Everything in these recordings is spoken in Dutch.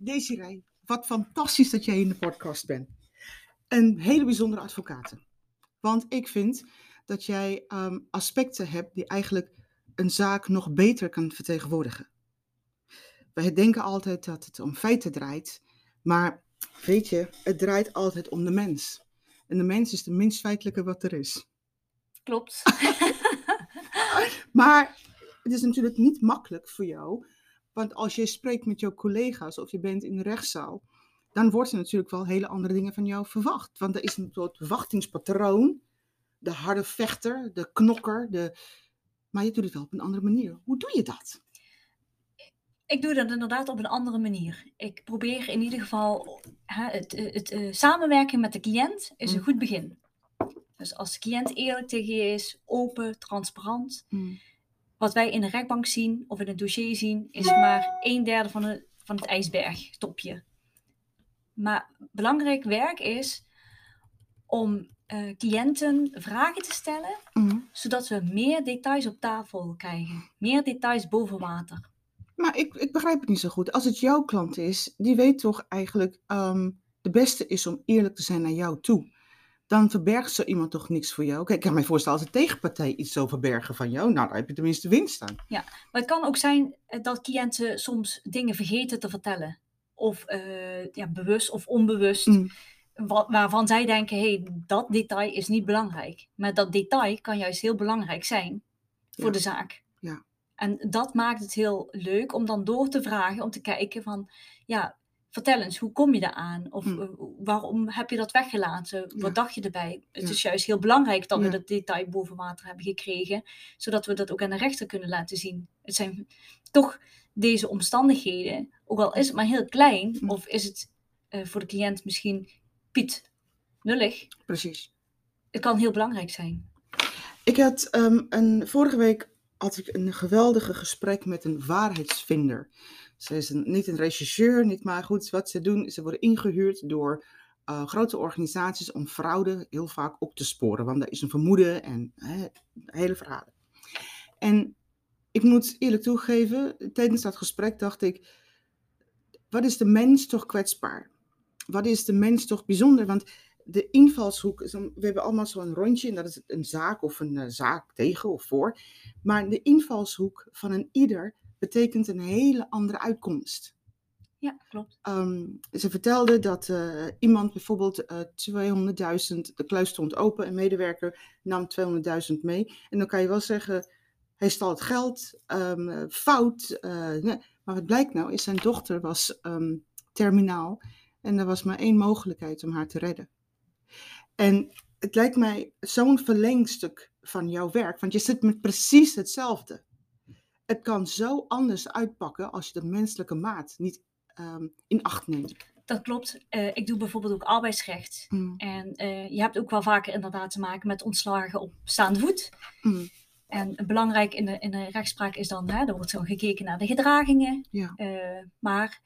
Desiree, wat fantastisch dat jij in de podcast bent. Een hele bijzondere advocaat. Want ik vind dat jij ehm, aspecten hebt die eigenlijk een zaak nog beter kan vertegenwoordigen. Wij denken altijd dat het om feiten draait, maar weet je, het draait altijd om de mens. En de mens is de minst feitelijke wat er is. Klopt. Maar het is natuurlijk niet makkelijk voor jou, want als je spreekt met jouw collega's of je bent in de rechtszaal, dan wordt er natuurlijk wel hele andere dingen van jou verwacht. Want er is een soort verwachtingspatroon, de harde vechter, de knokker, de... maar je doet het wel op een andere manier. Hoe doe je dat? Ik doe dat inderdaad op een andere manier. Ik probeer in ieder geval hè, het, het, het eh, samenwerken met de cliënt is een Mm. goed begin. Dus als de cliënt eerlijk tegen je is, open, transparant. Wat wij in de rechtbank zien of in het dossier zien, is maar een derde van, het van het ijsbergtopje. Maar belangrijk werk is om eh, cliënten vragen te stellen, Mm. zodat we meer details op tafel krijgen. Meer details boven water. Maar ik, ik begrijp het niet zo goed. Als het jouw klant is, die weet toch eigenlijk, ehm de beste is om eerlijk te zijn naar jou toe. Dan verbergt zo iemand toch niks voor jou. Kijk, ik kan me voorstellen als de tegenpartij iets zou verbergen van jou, nou, dan heb je tenminste winst aan. Maar het kan ook zijn eh, dat cliënten soms dingen vergeten te vertellen. Of eh, ja, bewust of onbewust. Mm. wa- waarvan zij denken, hé, hey, dat detail is niet belangrijk. Maar dat detail kan juist heel belangrijk zijn voor Ja. de zaak. Ja. En dat maakt het heel leuk om dan door te vragen, om te kijken van, ja, vertel eens, hoe kom je daar aan? Of Hm. eh, waarom heb je dat weggelaten? Wat dacht je erbij? Het Ja. is juist heel belangrijk dat Ja. we dat detail boven water hebben gekregen, zodat we dat ook aan de rechter kunnen laten zien. Het zijn toch deze omstandigheden, ook al is het maar heel klein, Hm. of is het eh, voor de cliënt misschien Piet, nullig, Precies. het kan heel belangrijk zijn. Ik had ehm, een, vorige week had ik een geweldige gesprek met een waarheidsvinder. Ze is niet een rechercheur, niet maar goed, wat ze doen, ze worden ingehuurd door eh, grote organisaties om fraude heel vaak op te sporen. Want er is een vermoeden en hele verhalen. En ik moet eerlijk toegeven, tijdens dat gesprek dacht ik, wat is de mens toch kwetsbaar? Wat is de mens toch bijzonder? Want de invalshoek, we hebben allemaal zo'n rondje en dat is een zaak of een eh, zaak tegen of voor. Maar de invalshoek van een ieder betekent een hele andere uitkomst. Ja, klopt. Ehm, ze vertelde dat eh, iemand bijvoorbeeld eh 200.000, de kluis stond open, een medewerker nam 200.000 mee. En dan kan je wel zeggen, hij stal het geld, ehm, eh, fout. eh, nee. Maar wat blijkt nou, is zijn dochter was ehm, terminaal en er was maar één mogelijkheid om haar te redden. En het lijkt mij zo'n verlengstuk van jouw werk, want je zit met precies hetzelfde. Het kan zo anders uitpakken als je de menselijke maat niet ehm, in acht neemt. Dat klopt. Eh, ik doe bijvoorbeeld ook arbeidsrecht. Mm, En eh, je hebt ook wel vaker inderdaad te maken met ontslagen op staande voet. mm, En belangrijk in de, in de rechtspraak is dan, hè, er wordt zo gekeken naar de gedragingen. Ja. Eh, maar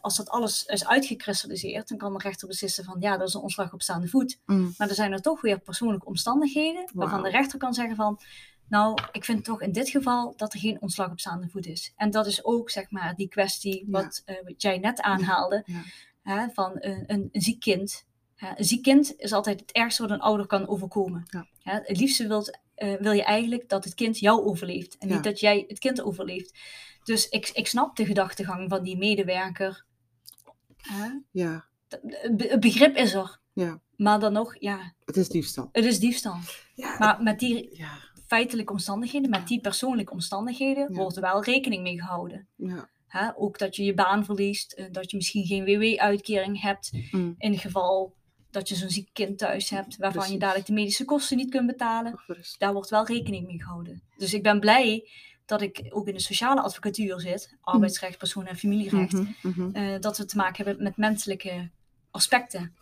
als dat alles is uitgekristalliseerd, dan kan de rechter beslissen van ja, dat is een ontslag op staande voet. mm, Maar er zijn er toch weer persoonlijke omstandigheden waarvan de rechter kan zeggen van, nou, ik vind toch in dit geval dat er geen ontslag op staande voet is. En dat is ook, zeg maar, die kwestie Ja. eh, wat jij net aanhaalde, ja. hè, van een, een, een ziek kind. Hè, een ziek kind is altijd het ergste wat een ouder kan overkomen. Ja. Hè, het liefste wilt, eh, wil je eigenlijk dat het kind jou overleeft en niet dat jij het kind overleeft. Dus ik, ik snap de gedachtegang van die medewerker. Hè? ja, het begrip is er. Ja. Maar dan nog, ja, het is diefstal. het is diefstal. Ja, Maar met die ja, feitelijke omstandigheden, met die persoonlijke omstandigheden, Ja. wordt er wel rekening mee gehouden. ja, Hè? Ook dat je je baan verliest, eh, dat je misschien geen WW-uitkering hebt, mm, in het geval dat je zo'n ziek kind thuis hebt, waarvan je dadelijk de medische kosten niet kunt betalen. Daar wordt wel rekening mee gehouden. Dus ik ben blij dat ik ook in de sociale advocatuur zit, arbeidsrecht, persoon- en familierecht, Mhm, mhm. eh, dat we te maken hebben met menselijke aspecten.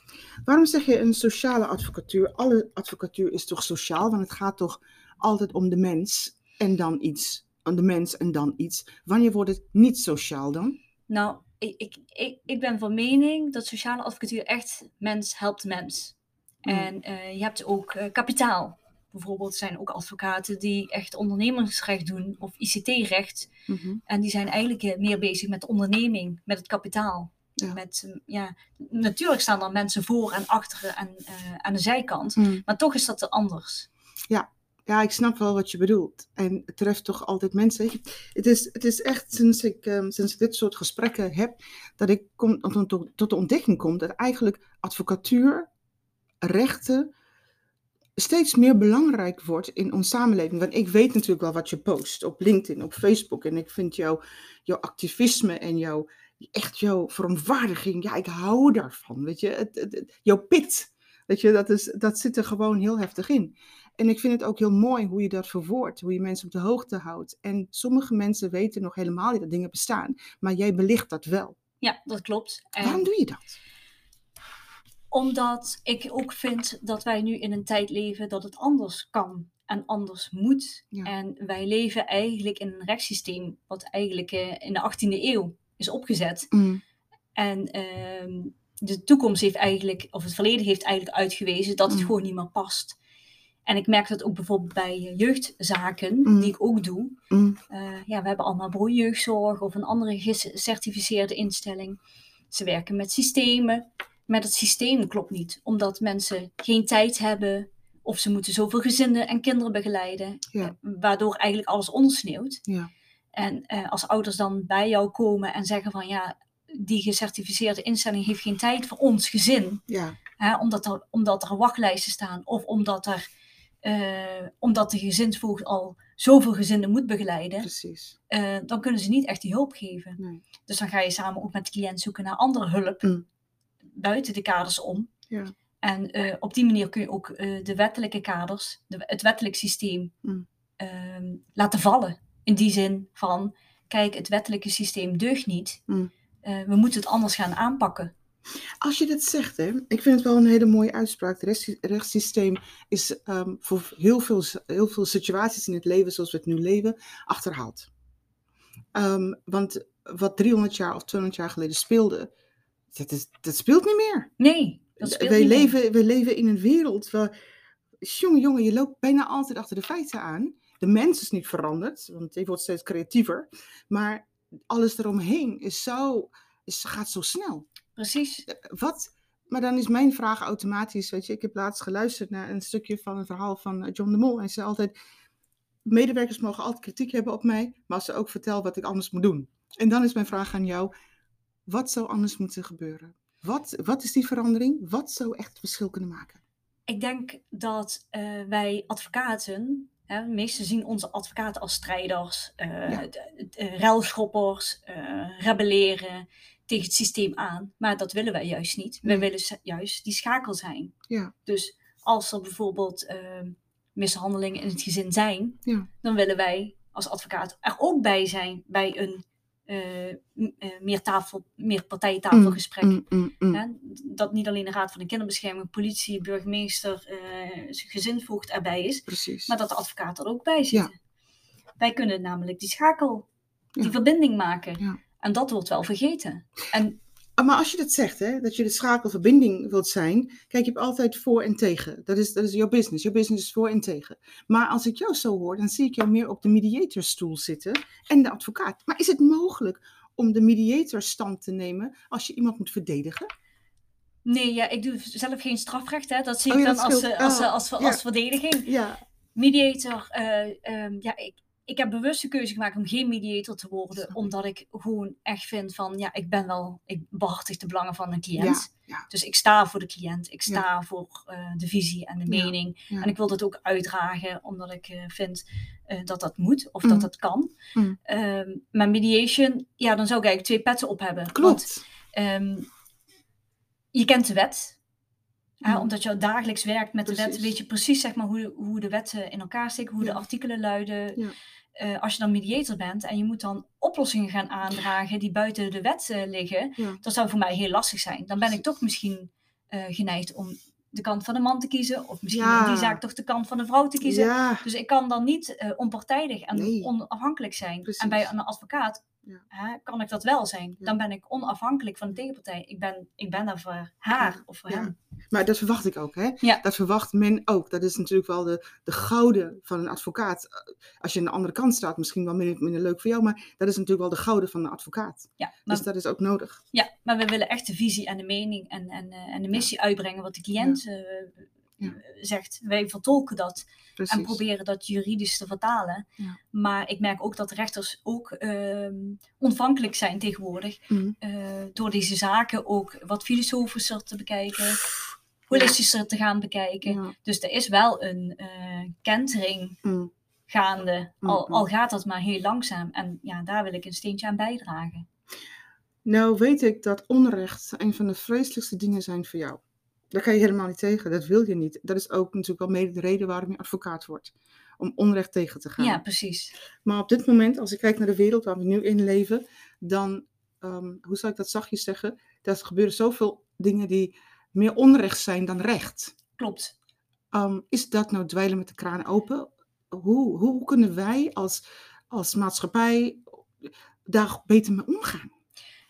Waarom zeg je een sociale advocatuur? Alle advocatuur is toch sociaal, want het gaat toch altijd om de mens en dan iets. Om de mens en dan iets. Wanneer wordt het niet sociaal dan? Nou, ik, ik, ik, ik ben van mening dat sociale advocatuur echt mens helpt mens. Mm. En eh, je hebt ook eh, kapitaal. bijvoorbeeld zijn ook advocaten die echt ondernemersrecht doen of ICT-recht. Mhm. En die zijn eigenlijk eh, meer bezig met de onderneming, met het kapitaal. Ja. Met, ja, natuurlijk staan er mensen voor en achter en aan de zijkant. Mm. Maar toch is dat anders. Ja, ik snap wel wat je bedoelt. En het treft toch altijd mensen. Het is, het is echt sinds ik, ehm, sinds ik dit soort gesprekken heb, dat ik kom, tot, tot, de ontdekking kom dat eigenlijk advocatuur, rechten, steeds meer belangrijk wordt in onze samenleving. Want ik weet natuurlijk wel wat je post op LinkedIn, op Facebook. En ik vind jouw, jouw activisme en jouw, echt jouw verontwaardiging, ja, ik hou daarvan. Weet je, het- jouw pit, weet je, dat, is, dat zit er gewoon heel heftig in. En ik vind het ook heel mooi hoe je dat verwoordt, hoe je mensen op de hoogte houdt. En sommige mensen weten nog helemaal niet dat dingen bestaan, maar jij belicht dat wel. Ja, dat klopt. En Waarom doe je dat? Omdat ik ook vind dat wij nu in een tijd leven dat het anders kan en anders moet. Ja. En wij leven eigenlijk in een rechtssysteem wat eigenlijk eh, in de 18e eeuw is opgezet. Mm, En ehm, de toekomst heeft eigenlijk, of het verleden heeft eigenlijk uitgewezen dat het Mm. gewoon niet meer past. En ik merk dat ook bijvoorbeeld bij eh, jeugdzaken, Mm. die ik ook doe. mm, Eh, ja, we hebben allemaal broeijeugdzorg of een andere gecertificeerde instelling. Ze werken met systemen, maar dat systeem klopt niet, omdat mensen geen tijd hebben of ze moeten zoveel gezinnen en kinderen begeleiden, Ja. eh, waardoor eigenlijk alles ondersneeuwt. ja, En eh, als ouders dan bij jou komen en zeggen van ja, die gecertificeerde instelling heeft geen tijd voor ons gezin, ja, hè, omdat, er, omdat er wachtlijsten staan of omdat, er, eh, omdat de gezinsvoogd al zoveel gezinnen moet begeleiden, precies. eh, dan kunnen ze niet echt die hulp geven. Nee. Dus dan ga je samen ook met de cliënt zoeken naar andere hulp Mm. buiten de kaders om. Ja. En eh, op die manier kun je ook de wettelijke kaders, de, het wettelijk systeem, Mm. ehm, laten vallen. In die zin van, kijk, het wettelijke systeem deugt niet. Mm. We moeten het anders gaan aanpakken. Als je dit zegt, hè, ik vind het wel een hele mooie uitspraak. Het rechts- rechtssysteem is ehm, voor heel veel, heel veel situaties in het leven zoals we het nu leven, achterhaald. Ehm, want wat 300 jaar of 200 jaar geleden speelde, dat, is, dat speelt niet meer. Nee, dat speelt wij, niet meer. leven, wij leven in een wereld waar, jongen, jongen, je loopt bijna altijd achter de feiten aan. De mens is niet veranderd, want die wordt steeds creatiever. Maar alles eromheen is zo, is, gaat zo snel. Precies. Wat? Maar dan is mijn vraag automatisch, weet je, ik heb laatst geluisterd naar een stukje van een verhaal van eh, John de Mol. En hij zei altijd, medewerkers mogen altijd kritiek hebben op mij, maar als ze ook vertellen wat ik anders moet doen. En dan is mijn vraag aan jou, wat zou anders moeten gebeuren? Wat, wat is die verandering? Wat zou echt het verschil kunnen maken? Ik denk dat eh, wij advocaten, hè, de meesten zien onze advocaten als strijders, eh Ja. eh, ruilschoppers, eh, rebelleren tegen het systeem aan. Maar dat willen wij juist niet. Wij Nee. willen juist die schakel zijn. Ja. Dus als er bijvoorbeeld eh, mishandelingen in het gezin zijn, Ja. dan willen wij als advocaat er ook bij zijn bij een eh, m- eh, meertafel, meerpartijtafelgesprek. Mm, mm, mm. Dat niet alleen de Raad van de Kinderbescherming, politie, burgemeester, eh gezinsvoogd erbij is, Precies. maar dat de advocaat er ook bij zit. Wij kunnen namelijk die schakel, die Ja. verbinding maken. En dat wordt wel vergeten. En Ah, Maar als je dat zegt, hè, dat je de schakelverbinding wilt zijn, kijk, je hebt altijd voor en tegen. Dat is, dat is jouw business. Jouw business is voor en tegen. Maar als ik jou zo hoor, dan zie ik jou meer op de mediatorstoel zitten en de advocaat. Maar is het mogelijk om de mediatorstand te nemen als je iemand moet verdedigen? nee, ja, ik doe zelf geen strafrecht. Hè. Dat zie Oh ik ja, dan als, eh, als, Oh, eh, als, als, ja. verdediging. Ja, Mediator, eh, ehm, ja, ik, ik heb bewust de keuze gemaakt om geen mediator te worden, omdat ik gewoon echt vind van, ja, ik ben wel, ik behartig de belangen van een cliënt. ja, ja. Dus ik sta voor de cliënt, ik sta voor eh, de visie en de Ja, mening. ja. En ik wil dat ook uitdragen, omdat ik eh, vind eh, dat dat moet of Mm. dat dat kan. Mm. Ehm, maar mediation, ja, dan zou ik eigenlijk twee petten op hebben. Want, Klopt. ehm, je kent de wet. hè, Mm. omdat je dagelijks werkt met de wet, weet je precies zeg maar, hoe, hoe de wetten in elkaar steken, hoe Ja. de artikelen luiden. Eh, als je dan mediator bent en je moet dan oplossingen gaan aandragen die buiten de wet eh, liggen, Ja. dat zou voor mij heel lastig zijn. Dan ben ik toch misschien eh, geneigd om de kant van de man te kiezen, of misschien Ja. in die zaak toch de kant van de vrouw te kiezen. Ja, Dus ik kan dan niet onpartijdig en Nee. onafhankelijk zijn. Precies. En bij een advocaat hè, kan ik dat wel zijn. Dan ben ik onafhankelijk van de tegenpartij. Ik ben, ik ben daar voor haar of voor hem. Maar dat verwacht ik ook, hè? Dat verwacht men ook. Dat is natuurlijk wel de, de gouden van een advocaat. Als je aan de andere kant staat, misschien wel minder, minder leuk voor jou, maar dat is natuurlijk wel de gouden van een advocaat. Ja, dus dat is ook nodig. Ja, maar we willen echt de visie en de mening en, en, eh, en de missie uitbrengen wat de cliënt uh, zegt. Wij vertolken dat en proberen dat juridisch te vertalen. Maar ik merk ook dat rechters ook uh, ontvankelijk zijn tegenwoordig. Mhm. Eh, door deze zaken ook wat filosofischer te bekijken, holistischer te gaan bekijken. Dus er is wel een uh, kentering mhm. gaande, al, mhm. al gaat dat maar heel langzaam. En ja, daar wil ik een steentje aan bijdragen. Nou weet ik dat onrecht een van de vreselijkste dingen zijn voor jou. Daar kan je helemaal niet tegen. Dat wil je niet. Dat is ook natuurlijk wel mede de reden waarom je advocaat wordt. Om onrecht tegen te gaan. Ja, precies. Maar op dit moment, als ik kijk naar de wereld waar we nu in leven, dan, um, hoe zou ik dat zachtjes zeggen? Er gebeuren zoveel dingen die meer onrecht zijn dan recht. Klopt. Um, is dat nou dweilen met de kraan open? Hoe, hoe kunnen wij als, als maatschappij daar beter mee omgaan?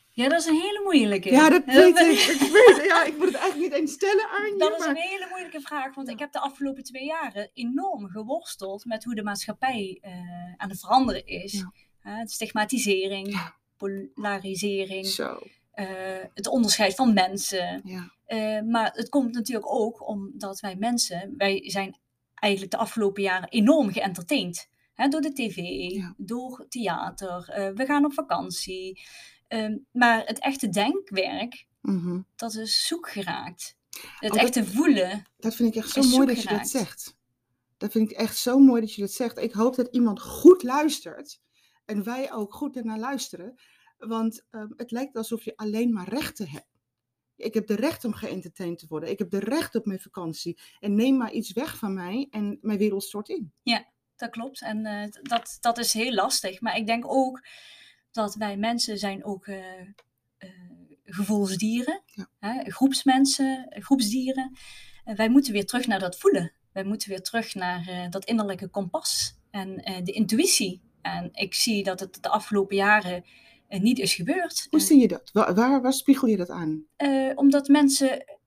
Ja, dat is een hele moeilijke. Ja, dat weet ik. ik weet, ja, ik moet het eigenlijk niet eens stellen aan je. Dat is een hele moeilijke vraag, want ik heb de afgelopen twee jaren enorm geworsteld met hoe de maatschappij uh, aan het veranderen is. Ja. stigmatisering, polarisering, Zo. Uh, het onderscheid van mensen. Ja. Uh, maar het komt natuurlijk ook omdat wij mensen, wij zijn eigenlijk de afgelopen jaren enorm geëntertaind. Hè, door de tv, door theater, we gaan op vakantie. Ehm, maar het echte denkwerk, mhm. dat is zoek geraakt. Het oh, echte voelen. Dat vind ik echt zo mooi dat je dat zegt. Dat vind ik echt zo mooi dat je dat zegt. Ik hoop dat iemand goed luistert. En wij ook goed ernaar luisteren. Want ehm, het lijkt alsof je alleen maar rechten hebt. Ik heb de recht om geëntertained te worden. Ik heb de recht op mijn vakantie. En neem maar iets weg van mij en mijn wereld stort in. Ja, dat klopt. En uh, dat, dat is heel lastig. Maar ik denk ook dat wij mensen zijn ook uh, uh, gevoelsdieren, hè, groepsmensen, groepsdieren. Wij moeten weer terug naar dat voelen. Wij moeten weer terug naar dat innerlijke kompas en de intuïtie. En ik zie dat het de afgelopen jaren niet is gebeurd. Hoe zie je dat? Waar, waar, waar spiegel je dat aan? omdat mensen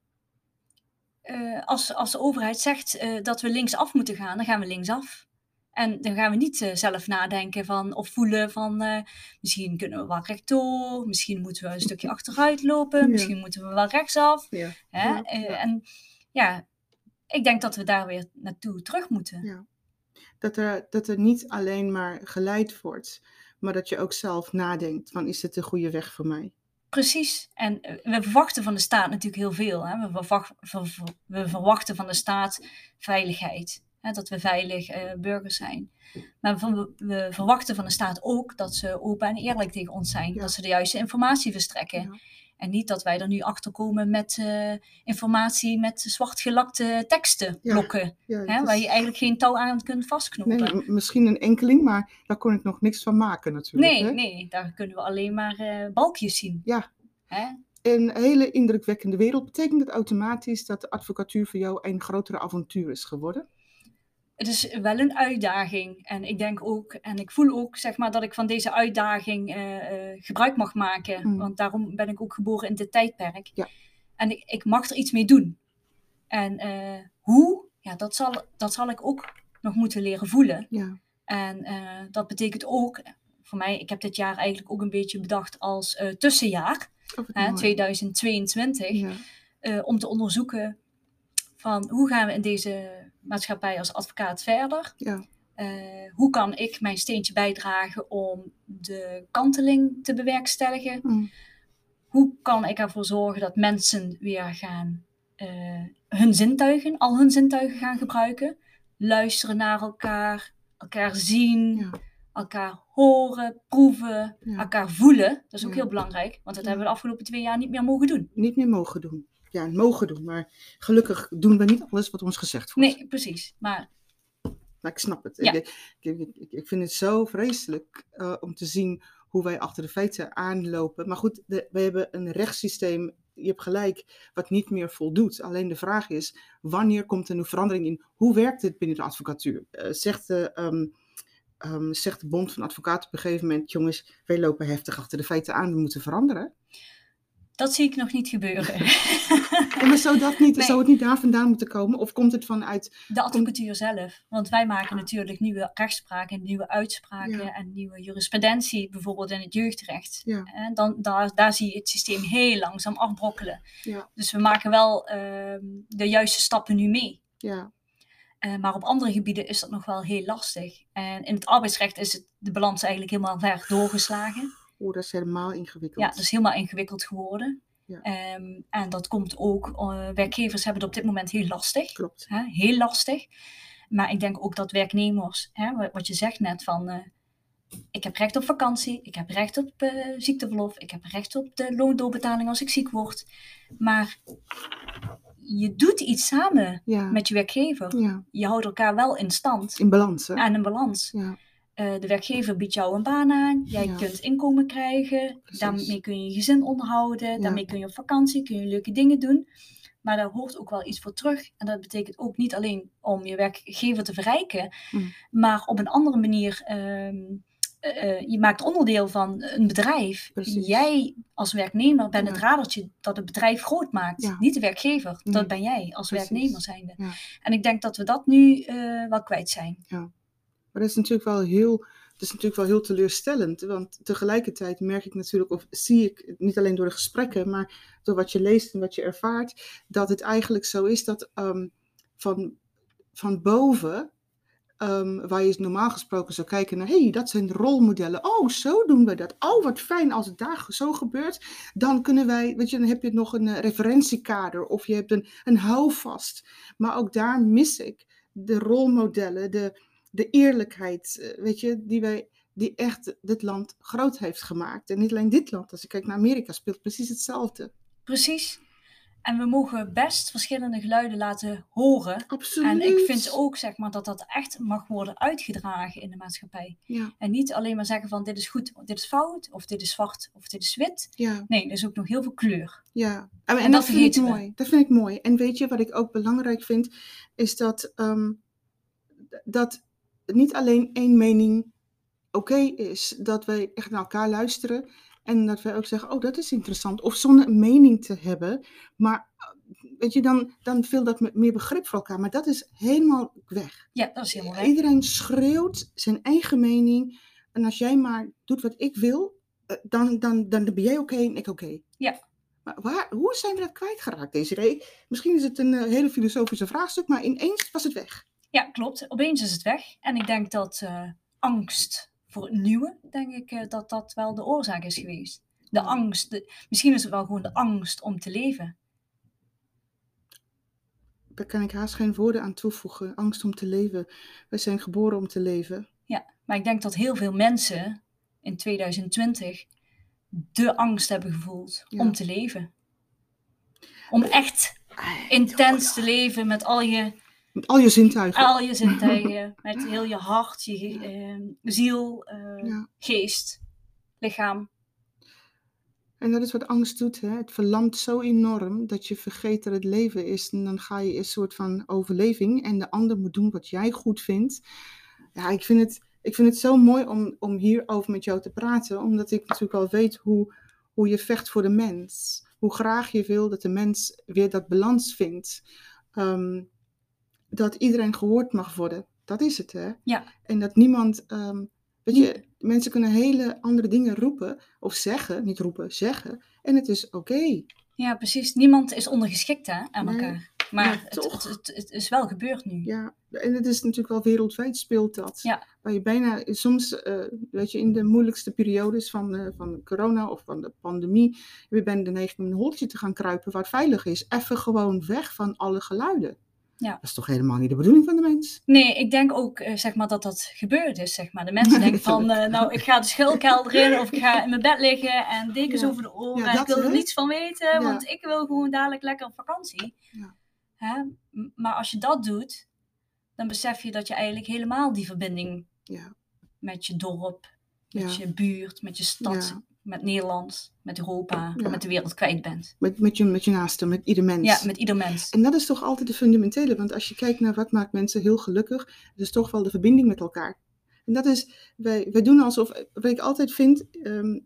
als, als de overheid zegt dat we linksaf moeten gaan, dan gaan we linksaf. En dan gaan we niet uh, zelf nadenken van, of voelen van misschien kunnen we wel rechtdoor, misschien moeten we een stukje achteruit lopen, misschien moeten we wel rechtsaf. Ja. Hè? Ja, en ja, ik denk dat we daar weer naartoe terug moeten. Ja. Dat, er, dat er niet alleen maar geleid wordt, maar dat je ook zelf nadenkt van is het de goede weg voor mij? Precies. En we verwachten van de staat natuurlijk heel veel. Hè? We, we verwachten van de staat veiligheid hè, dat we veilig uh, burgers zijn. Maar we, we, verwachten van de staat ook dat ze open en eerlijk tegen ons zijn. Dat ze de juiste informatie verstrekken. En niet dat wij er nu achter komen met uh, informatie met zwartgelakte teksten blokken. hè, Waar je eigenlijk geen touw aan kunt vastknopen. Nee, misschien een enkeling, maar daar kon ik nog niks van maken natuurlijk. Nee, hè? nee daar kunnen we alleen maar uh, balkjes zien. Ja. Hè? een hele indrukwekkende wereld. Betekent het automatisch dat de advocatuur voor jou een grotere avontuur is geworden? Het is wel een uitdaging. En ik denk ook, en ik voel ook, zeg maar, dat ik van deze uitdaging uh, uh, gebruik mag maken. Mm. Want daarom ben ik ook geboren in dit tijdperk. Ja. En ik, ik mag er iets mee doen. En uh, hoe, ja, dat zal, dat zal ik ook nog moeten leren voelen. Ja. En dat betekent ook, voor mij, ik heb dit jaar eigenlijk ook een beetje bedacht als tussenjaar, oh, 2022. Ja. om te onderzoeken van hoe gaan we in deze maatschappij als advocaat verder? Ja. Uh, hoe kan ik mijn steentje bijdragen om de kanteling te bewerkstelligen? Mm. Hoe kan ik ervoor zorgen dat mensen weer gaan uh, hun zintuigen, al hun zintuigen gaan gebruiken? Luisteren naar elkaar, elkaar zien, ja. elkaar horen, proeven, ja. elkaar voelen. Dat is ook heel belangrijk, want dat hebben we de afgelopen twee jaar niet meer mogen doen. Niet meer mogen doen ja, mogen doen. Maar gelukkig doen we niet alles wat ons gezegd wordt. Nee, precies. Maar, maar ik snap het. Ik, ik, ik, vind het zo vreselijk uh, om te zien hoe wij achter de feiten aanlopen. Maar goed, de, we hebben een rechtssysteem, je hebt gelijk, wat niet meer voldoet. Alleen de vraag is, wanneer komt er een verandering in? Hoe werkt dit binnen de advocatuur? Uh, zegt de... Um, ehm, zegt de Bond van Advocaten op een gegeven moment: jongens, wij lopen heftig achter de feiten aan, we moeten veranderen. Dat zie ik nog niet gebeuren. Maar zou, dat niet, zou het niet daar vandaan moeten komen? Of komt het vanuit... De advocatuur zelf. Want wij maken natuurlijk nieuwe rechtspraken, nieuwe uitspraken en nieuwe jurisprudentie, bijvoorbeeld in het jeugdrecht. Ja. En dan, daar, daar zie je het systeem heel langzaam afbrokkelen. Ja. Dus we maken wel ehm, de juiste stappen nu mee. Ja. Uh, maar op andere gebieden is dat nog wel heel lastig. En in het arbeidsrecht is het, de balans eigenlijk helemaal ver doorgeslagen. Oeh, dat is helemaal ingewikkeld. Ja, dat is helemaal ingewikkeld geworden. Ja. Um, en dat komt ook, uh, werkgevers hebben het op dit moment heel lastig. Klopt. Hè? Heel lastig. Maar ik denk ook dat werknemers, hè, wat je zegt net van, uh, ik heb recht op vakantie, ik heb recht op uh, ziekteverlof, ik heb recht op de loondoorbetaling als ik ziek word. Maar je doet iets samen ja. met je werkgever. Ja. Je houdt elkaar wel in stand. In balans, hè? En in balans. Ja. Uh, de werkgever biedt jou een baan aan, jij Ja. kunt inkomen krijgen, Precies. daarmee kun je je gezin onderhouden, daarmee kun je op vakantie, kun je leuke dingen doen. Maar daar hoort ook wel iets voor terug. En dat betekent ook niet alleen om je werkgever te verrijken, Mm. maar op een andere manier. ehm, eh, je maakt onderdeel van een bedrijf. Precies. Jij als werknemer bent het Ja. radertje dat het bedrijf groot maakt. Ja. Niet de werkgever. Nee. Dat ben jij als Precies. werknemer zijnde. Ja. En ik denk dat we dat nu eh, wel kwijt zijn. Maar dat is natuurlijk wel heel, dat is natuurlijk wel heel teleurstellend. Want tegelijkertijd merk ik natuurlijk, of zie ik, niet alleen door de gesprekken, maar door wat je leest en wat je ervaart, dat het eigenlijk zo is dat ehm, van, van boven, ehm, waar je normaal gesproken zou kijken naar, hey, dat zijn rolmodellen. Oh, zo doen we dat. Oh, wat fijn als het daar zo gebeurt. Dan kunnen wij, weet je, dan heb je nog een eh, referentiekader of je hebt een, een houvast. Maar ook daar mis ik de rolmodellen, de, de eerlijkheid, eh, weet je, die wij, die echt dit land groot heeft gemaakt. En niet alleen dit land, als ik kijk naar Amerika, speelt precies hetzelfde. Precies. En we mogen best verschillende geluiden laten horen. Absoluut. En ik vind ook zeg maar, dat dat echt mag worden uitgedragen in de maatschappij. Ja, En niet alleen maar zeggen van dit is goed, dit is fout, of dit is zwart, of dit is wit. ja, Nee, er is ook nog heel veel kleur. ja. En, en dat dat, vind ik vergeten we. mooi. Dat vind ik mooi. En weet je wat ik ook belangrijk vind, is dat, ehm, dat niet alleen één mening oké is, dat wij echt naar elkaar luisteren en dat wij ook zeggen, oh dat is interessant, of zonder een mening te hebben, maar eh, weet je, dan, dan veel dat met meer begrip voor elkaar, maar dat is helemaal weg. Ja, dat is helemaal weg. Iedereen schreeuwt zijn eigen mening. En als jij maar doet wat ik wil, eh, dan, dan, dan ben jij oké en ik oké. Ja. Maar waar, hoe zijn we dat kwijtgeraakt, deze? Misschien is het een eh, hele filosofische vraagstuk, maar ineens was het weg. Ja, klopt. Opeens is het weg. En ik denk dat eh, angst voor het nieuwe, denk ik eh, dat dat wel de oorzaak is geweest. De Ja. angst, de, misschien is het wel gewoon de angst om te leven. Daar kan ik haast geen woorden aan toevoegen. Angst om te leven. Wij zijn geboren om te leven. Maar ik denk dat heel veel mensen in 2020 de angst hebben gevoeld Ja. om te leven. Om echt intens te leven met al je, Met al je zintuigen. al je zintuigen, met heel je hart, je ge- eh, ziel, eh, Ja. geest, lichaam. En dat is wat angst doet. Hè? Het verlamt zo enorm dat je vergeet dat het leven is. En dan ga je in een soort van overleving. En de ander moet doen wat jij goed vindt. Ja, ik vind het, ik vind het zo mooi om, om hierover met jou te praten. Omdat ik natuurlijk al weet hoe, hoe je vecht voor de mens. Hoe graag je wil dat de mens weer dat balans vindt. Ehm, dat iedereen gehoord mag worden. Dat is het, hè? Ja. En dat niemand... ehm, weet je, mensen kunnen hele andere dingen roepen of zeggen. Niet roepen, zeggen. En het is oké. Ja, precies. Niemand is ondergeschikt hè, aan Nee. elkaar. Maar Ja, het, het, het, het is wel gebeurd nu. Ja, en het is natuurlijk wel wereldwijd speelt dat. Ja. Waar je bijna soms, eh, weet je, in de moeilijkste periodes van, eh, van corona of van de pandemie, weer bijna de neiging om in een holtje te gaan kruipen waar het veilig is. Even gewoon weg van alle geluiden. Ja. Dat is toch helemaal niet de bedoeling van de mens? Nee, ik denk ook eh, zeg maar, dat dat gebeurd is. Zeg maar. De mensen denken van, eh, nou, ik ga de schuilkelder in of ik ga in mijn bed liggen en dekens Ja. over de oren. Ja, en ik wil er niets van weten, want ik wil gewoon dadelijk lekker op vakantie. Ja. Hè? Maar als je dat doet, dan besef je dat je eigenlijk helemaal die verbinding Ja, met je dorp, met je buurt, met je stad. Met Nederland, met Europa, Ja. met de wereld kwijt bent. Met, met, je, met je naaste, met ieder mens. Ja, met ieder mens. En dat is toch altijd de fundamentele, want als je kijkt naar wat maakt mensen heel gelukkig, het is toch wel de verbinding met elkaar. En dat is, wij, wij doen alsof, wat ik altijd vind, ehm,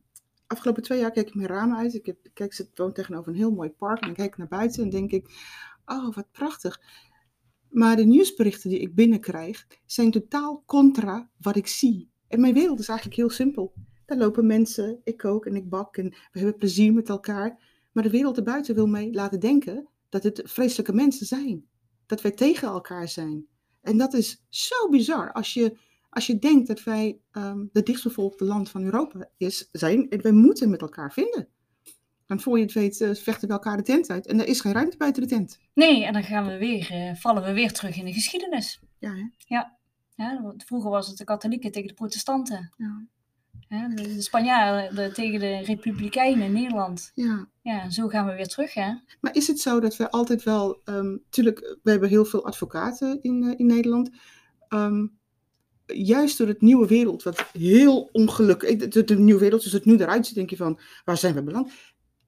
afgelopen twee jaar kijk ik mijn ramen uit. Ik, heb, ik kijk, zit woon tegenover een heel mooi park en dan kijk ik naar buiten en denk ik, oh wat prachtig. Maar de nieuwsberichten die ik binnenkrijg zijn totaal contra wat ik zie. En mijn wereld is eigenlijk heel simpel. Daar lopen mensen, ik kook en ik bak en we hebben plezier met elkaar. Maar de wereld erbuiten wil mij laten denken dat het vreselijke mensen zijn. Dat wij tegen elkaar zijn. En dat is zo bizar als je, als je denkt dat wij um, de dichtstbevolkte land van Europa is, zijn. En wij moeten met elkaar vinden. Dan voor je het weet uh, vechten we elkaar de tent uit. En er is geen ruimte buiten de tent. Nee, en dan gaan we weer, uh, vallen we weer terug in de geschiedenis. Ja, hè? Ja. ja. Vroeger was het de katholieken tegen de protestanten. Ja. Hè, de Spanjaarden tegen de Republikeinen in Nederland. Ja. Ja, zo gaan we weer terug, hè? Maar is het zo dat we altijd wel, um, tuurlijk, we hebben heel veel advocaten in, uh, in Nederland. Um, juist door het nieuwe wereld, wat heel ongelukkig, de, de, nieuwe wereld, zoals het nu eruit ziet, denk je van, waar zijn we beland?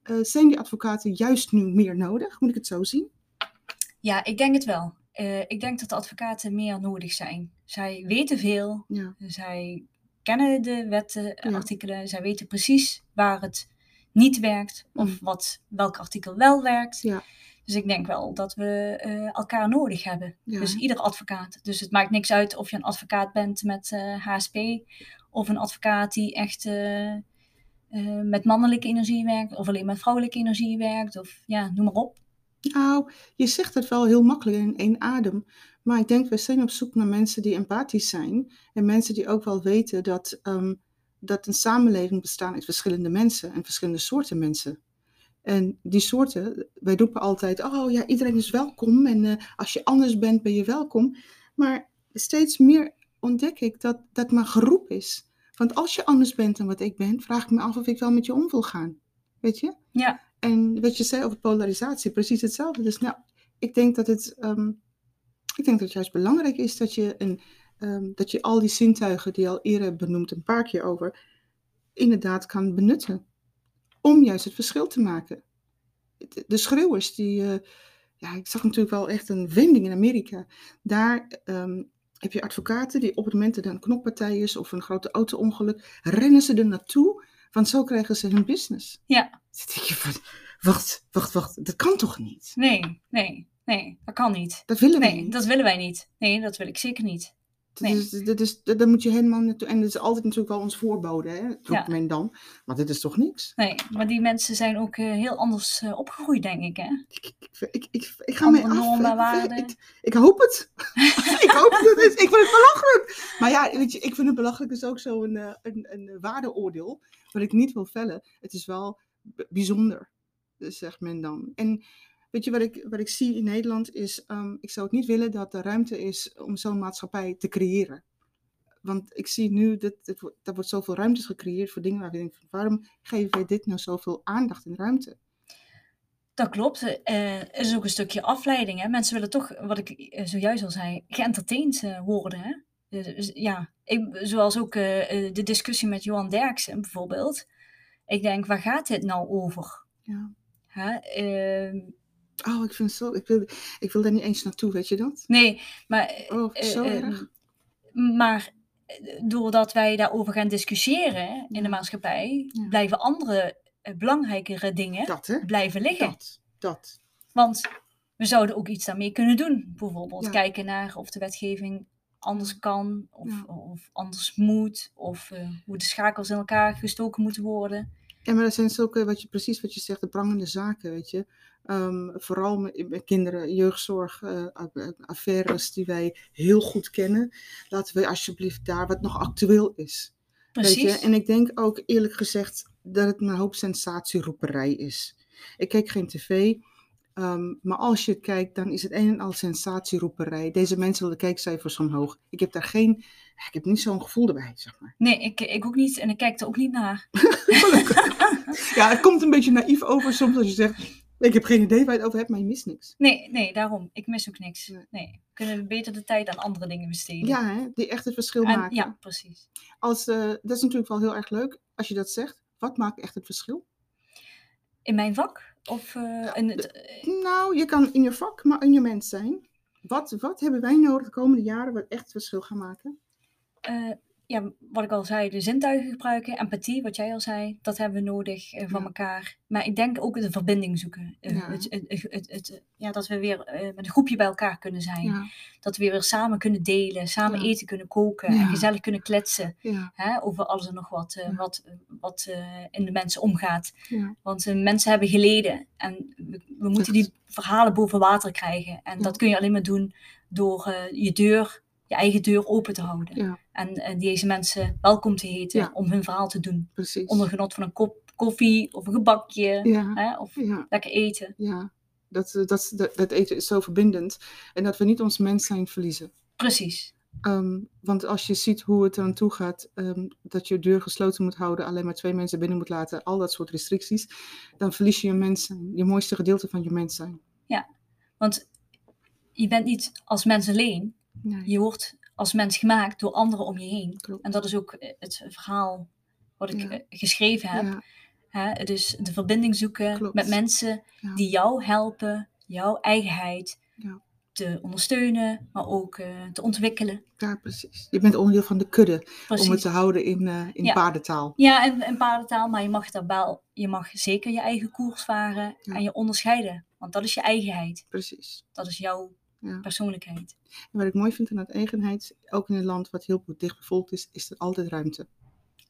Uh, zijn die advocaten juist nu meer nodig? Moet ik het zo zien? Ja, ik denk het wel. Uh, ik denk dat de advocaten meer nodig zijn. Zij weten veel. Ja. Zij kennen de wetten, ja. artikelen. Zij weten precies waar het niet werkt of wat, welk artikel wel werkt. Ja. Dus ik denk wel dat we uh, elkaar nodig hebben. Ja. Dus ieder advocaat. Dus het maakt niks uit of je een advocaat bent met uh, HSP of een advocaat die echt uh, met mannelijke energie werkt of alleen met vrouwelijke energie werkt of ja, noem maar op. Nou, je zegt het wel heel makkelijk in één adem. Maar ik denk, we zijn op zoek naar mensen die empathisch zijn. En mensen die ook wel weten dat, um, dat een samenleving bestaat uit verschillende mensen en verschillende soorten mensen. En die soorten, wij roepen altijd, oh ja, iedereen is welkom. En uh, als je anders bent, ben je welkom. Maar steeds meer ontdek ik dat dat maar geroep is. Want als je anders bent dan wat ik ben, vraag ik me af of ik wel met je om wil gaan. Weet je? Ja. En wat je zei over polarisatie, precies hetzelfde. Dus nou, ik denk dat het, um, ik denk dat het juist belangrijk is dat je, een, um, dat je al die zintuigen die je al eerder benoemd, een paar keer over, inderdaad kan benutten. Om juist het verschil te maken. De, schreeuwers, die, uh, ja, ik zag natuurlijk wel echt een wending in Amerika. Daar um, heb je advocaten die op het moment dat er een knokpartij is of een grote auto-ongeluk, rennen ze er naartoe, want zo krijgen ze hun business. Ja. Dan denk je van, wacht, wacht, wacht, dat kan toch niet? Nee, nee, nee, dat kan niet. Dat willen wij Nee, niet. dat willen wij niet. Nee, dat wil ik zeker niet. Dat nee. is, dat is, dat, moet je helemaal naartoe. En dat is altijd natuurlijk wel ons voorbode, hè? roept Ja. men dan. Maar dit is toch niks? Nee, maar die mensen zijn ook uh, heel anders uh, opgegroeid, denk ik, hè? Ik, ik, ik, ik, ik ga mee Andere af. Ik-. Ik, ik hoop het. ik hoop het. het is- Ik vind het belachelijk. Maar ja, weet je, ik vind het belachelijk is ook zo'n een, een, een waardeoordeel. Wat ik niet wil vellen. Het is wel bijzonder, dus zegt men dan. En weet je wat ik, wat ik zie in Nederland is, um, ik zou het niet willen dat er ruimte is om zo'n maatschappij te creëren. Want ik zie nu dat er wordt zoveel ruimtes gecreëerd voor dingen waar we denken, waarom geven wij dit nou zoveel aandacht en ruimte? Dat klopt. Eh, Er is ook een stukje afleiding. Hè? Mensen willen toch, wat ik eh, zojuist al zei, geëntertained eh, worden. Hè? Dus, ja, ik, zoals ook eh, eh, de discussie met Johan Derksen bijvoorbeeld. Ik denk, waar gaat dit nou over? Ja. Hè? Ehm, Oh, ik vind het zo, ik wil, ik wil daar niet eens naartoe, weet je dat? nee, maar, eh, Oh, zo eh, erg. maar eh, doordat wij daarover gaan discussiëren in de maatschappij, Ja. blijven andere eh, belangrijkere dingen Dat, blijven liggen. Dat, dat. Want we zouden ook iets daarmee kunnen doen. Bijvoorbeeld Ja. kijken naar of de wetgeving anders kan, of, Ja. of anders moet, of eh, hoe de schakels in elkaar gestoken moeten worden. Ja, maar dat zijn zulke, wat je, precies wat je zegt, de prangende zaken, weet je. Ehm, vooral met, met kinderen, jeugdzorg, eh, a- affaires die wij heel goed kennen. Laten we alsjeblieft daar wat nog actueel is. Precies. Weet je? En ik denk ook eerlijk gezegd dat het een hoop sensatieroeperij is. Ik kijk geen tv, ehm, maar als je kijkt, dan is het een en al sensatieroeperij. Deze mensen willen de kijkcijfers omhoog. Ik heb daar geen, ik heb niet zo'n gevoel erbij, zeg maar. Nee, ik, ik ook niet en ik kijk er ook niet naar. Ja, het komt een beetje naïef over soms als je zegt, ik heb geen idee waar je het over hebt, maar je mist niks. Nee, nee, daarom. Ik mis ook niks. Nee. Nee. We kunnen beter de tijd aan andere dingen besteden. Ja, hè, die echt het verschil En- maken. ja precies. Als, eh, dat is natuurlijk wel heel erg leuk als je dat zegt. Wat maakt echt het verschil? In mijn vak? Of eh, in het, eh, Nou, je kan in je vak, maar in je mens zijn. Wat, wat hebben wij nodig de komende jaren wat echt verschil gaan maken? eh, ja, wat ik al zei, de zintuigen gebruiken, empathie, wat jij al zei, dat hebben we nodig eh, van Ja. elkaar. Maar ik denk ook de verbinding zoeken. Eh, Ja. het, het, het, ja, dat we weer eh, met een groepje bij elkaar kunnen zijn. Ja, Dat we weer samen kunnen delen, samen eten kunnen koken en gezellig kunnen kletsen. Hè, over alles en nog wat, wat, wat in de mensen omgaat. Want mensen hebben geleden en we, we moeten die verhalen boven water krijgen. En dat kun je alleen maar doen door je deur, je eigen deur open te houden. Ja. En eh, deze mensen welkom te heten Ja. om hun verhaal te doen. Precies. Onder genot van een kop koffie of een gebakje. Ja, Hè, of ja, lekker eten. ja. Dat, eh, dat, dat, dat eten is zo verbindend. En dat we niet ons mens zijn verliezen. Precies. Ehm, want als je ziet hoe het eraan toe gaat, ehm, dat je deur gesloten moet houden, alleen maar twee mensen binnen moet laten, al dat soort restricties, dan verlies je je mens zijn, je mooiste gedeelte van je mens zijn. Want je bent niet als mens alleen. Nee, Je wordt als mens gemaakt door anderen om je heen. klopt. En dat is ook eh, het verhaal wat ik Ja. eh, geschreven heb. Ja, Hè? Dus de verbinding zoeken Klopt. met mensen ja, die jou helpen, jouw eigenheid te ondersteunen, maar ook eh, te ontwikkelen. ja, precies. Je bent onderdeel van de kudde, om het te houden in, eh, in Ja. paardentaal. Ja, en, en paardentaal, maar je mag daar wel, je mag zeker je eigen koers varen Ja. en je onderscheiden. Want dat is je eigenheid. Precies. Dat is jouw Ja. persoonlijkheid. En wat ik mooi vind aan het eigenheid, ook in een land wat heel dicht bevolkt is, is er altijd ruimte.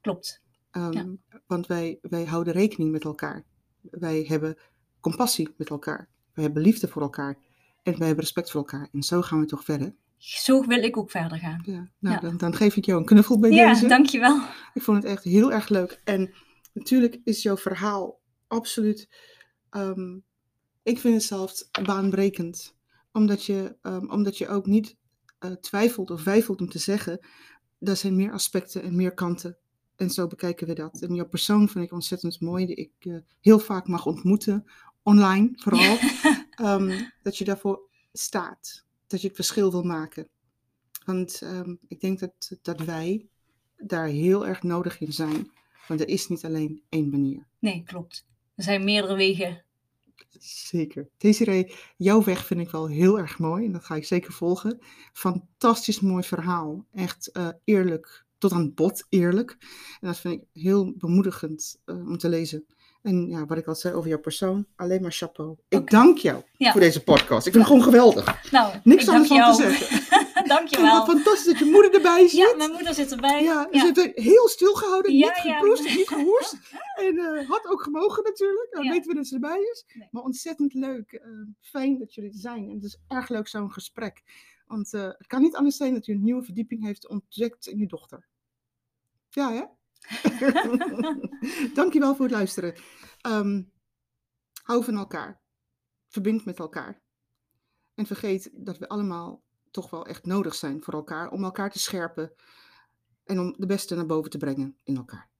Klopt. Ehm, Ja. Want wij, wij houden rekening met elkaar. Wij hebben compassie met elkaar. Wij hebben liefde voor elkaar. En wij hebben respect voor elkaar. En zo gaan we toch verder. Zo wil ik ook verder gaan. Ja, nou, Ja. Dan, dan geef ik jou een knuffel bij Ja, deze. dankjewel. Ik vond het echt heel erg leuk. En natuurlijk is jouw verhaal absoluut. ehm, ik vind het zelfs baanbrekend. Omdat je, ehm, omdat je ook niet eh, twijfelt of wijfelt om te zeggen. Er zijn meer aspecten en meer kanten. En zo bekijken we dat. En jouw persoon vind ik ontzettend mooi. Die ik eh, heel vaak mag ontmoeten. Online vooral. Ehm, dat je daarvoor staat. Dat je het verschil wil maken. Want ehm, ik denk dat, dat wij daar heel erg nodig in zijn. Want er is niet alleen één manier. Nee, klopt. Er zijn meerdere wegen. Zeker. Desiree, jouw weg vind ik wel heel erg mooi. En dat ga ik zeker volgen. Fantastisch mooi verhaal. Echt eh, eerlijk. Tot aan het bot eerlijk. En dat vind ik heel bemoedigend eh, om te lezen. En ja, wat ik al zei over jouw persoon. Alleen maar chapeau. Ik dank jou Ja. voor deze podcast. Ik vind het gewoon geweldig. Nou, Niks ik anders dank van te zeggen. Wat Dankjewel. fantastisch dat je moeder erbij zit. Ja, mijn moeder zit erbij. Ja, Ja. ze heeft heel stilgehouden, Ja, niet geproest niet gehoest. En eh, had ook gemogen natuurlijk, dan Ja. weten we dat ze erbij is. Nee. Maar ontzettend leuk, eh, fijn dat jullie er zijn. En het is erg leuk zo'n gesprek. Want eh, het kan niet anders zijn dat u een nieuwe verdieping heeft ontdekt in uw dochter. Ja, hè? Dankjewel voor het luisteren. Ehm, hou van elkaar. Verbind met elkaar. En vergeet dat we allemaal toch wel echt nodig zijn voor elkaar om elkaar te scherpen en om de beste naar boven te brengen in elkaar.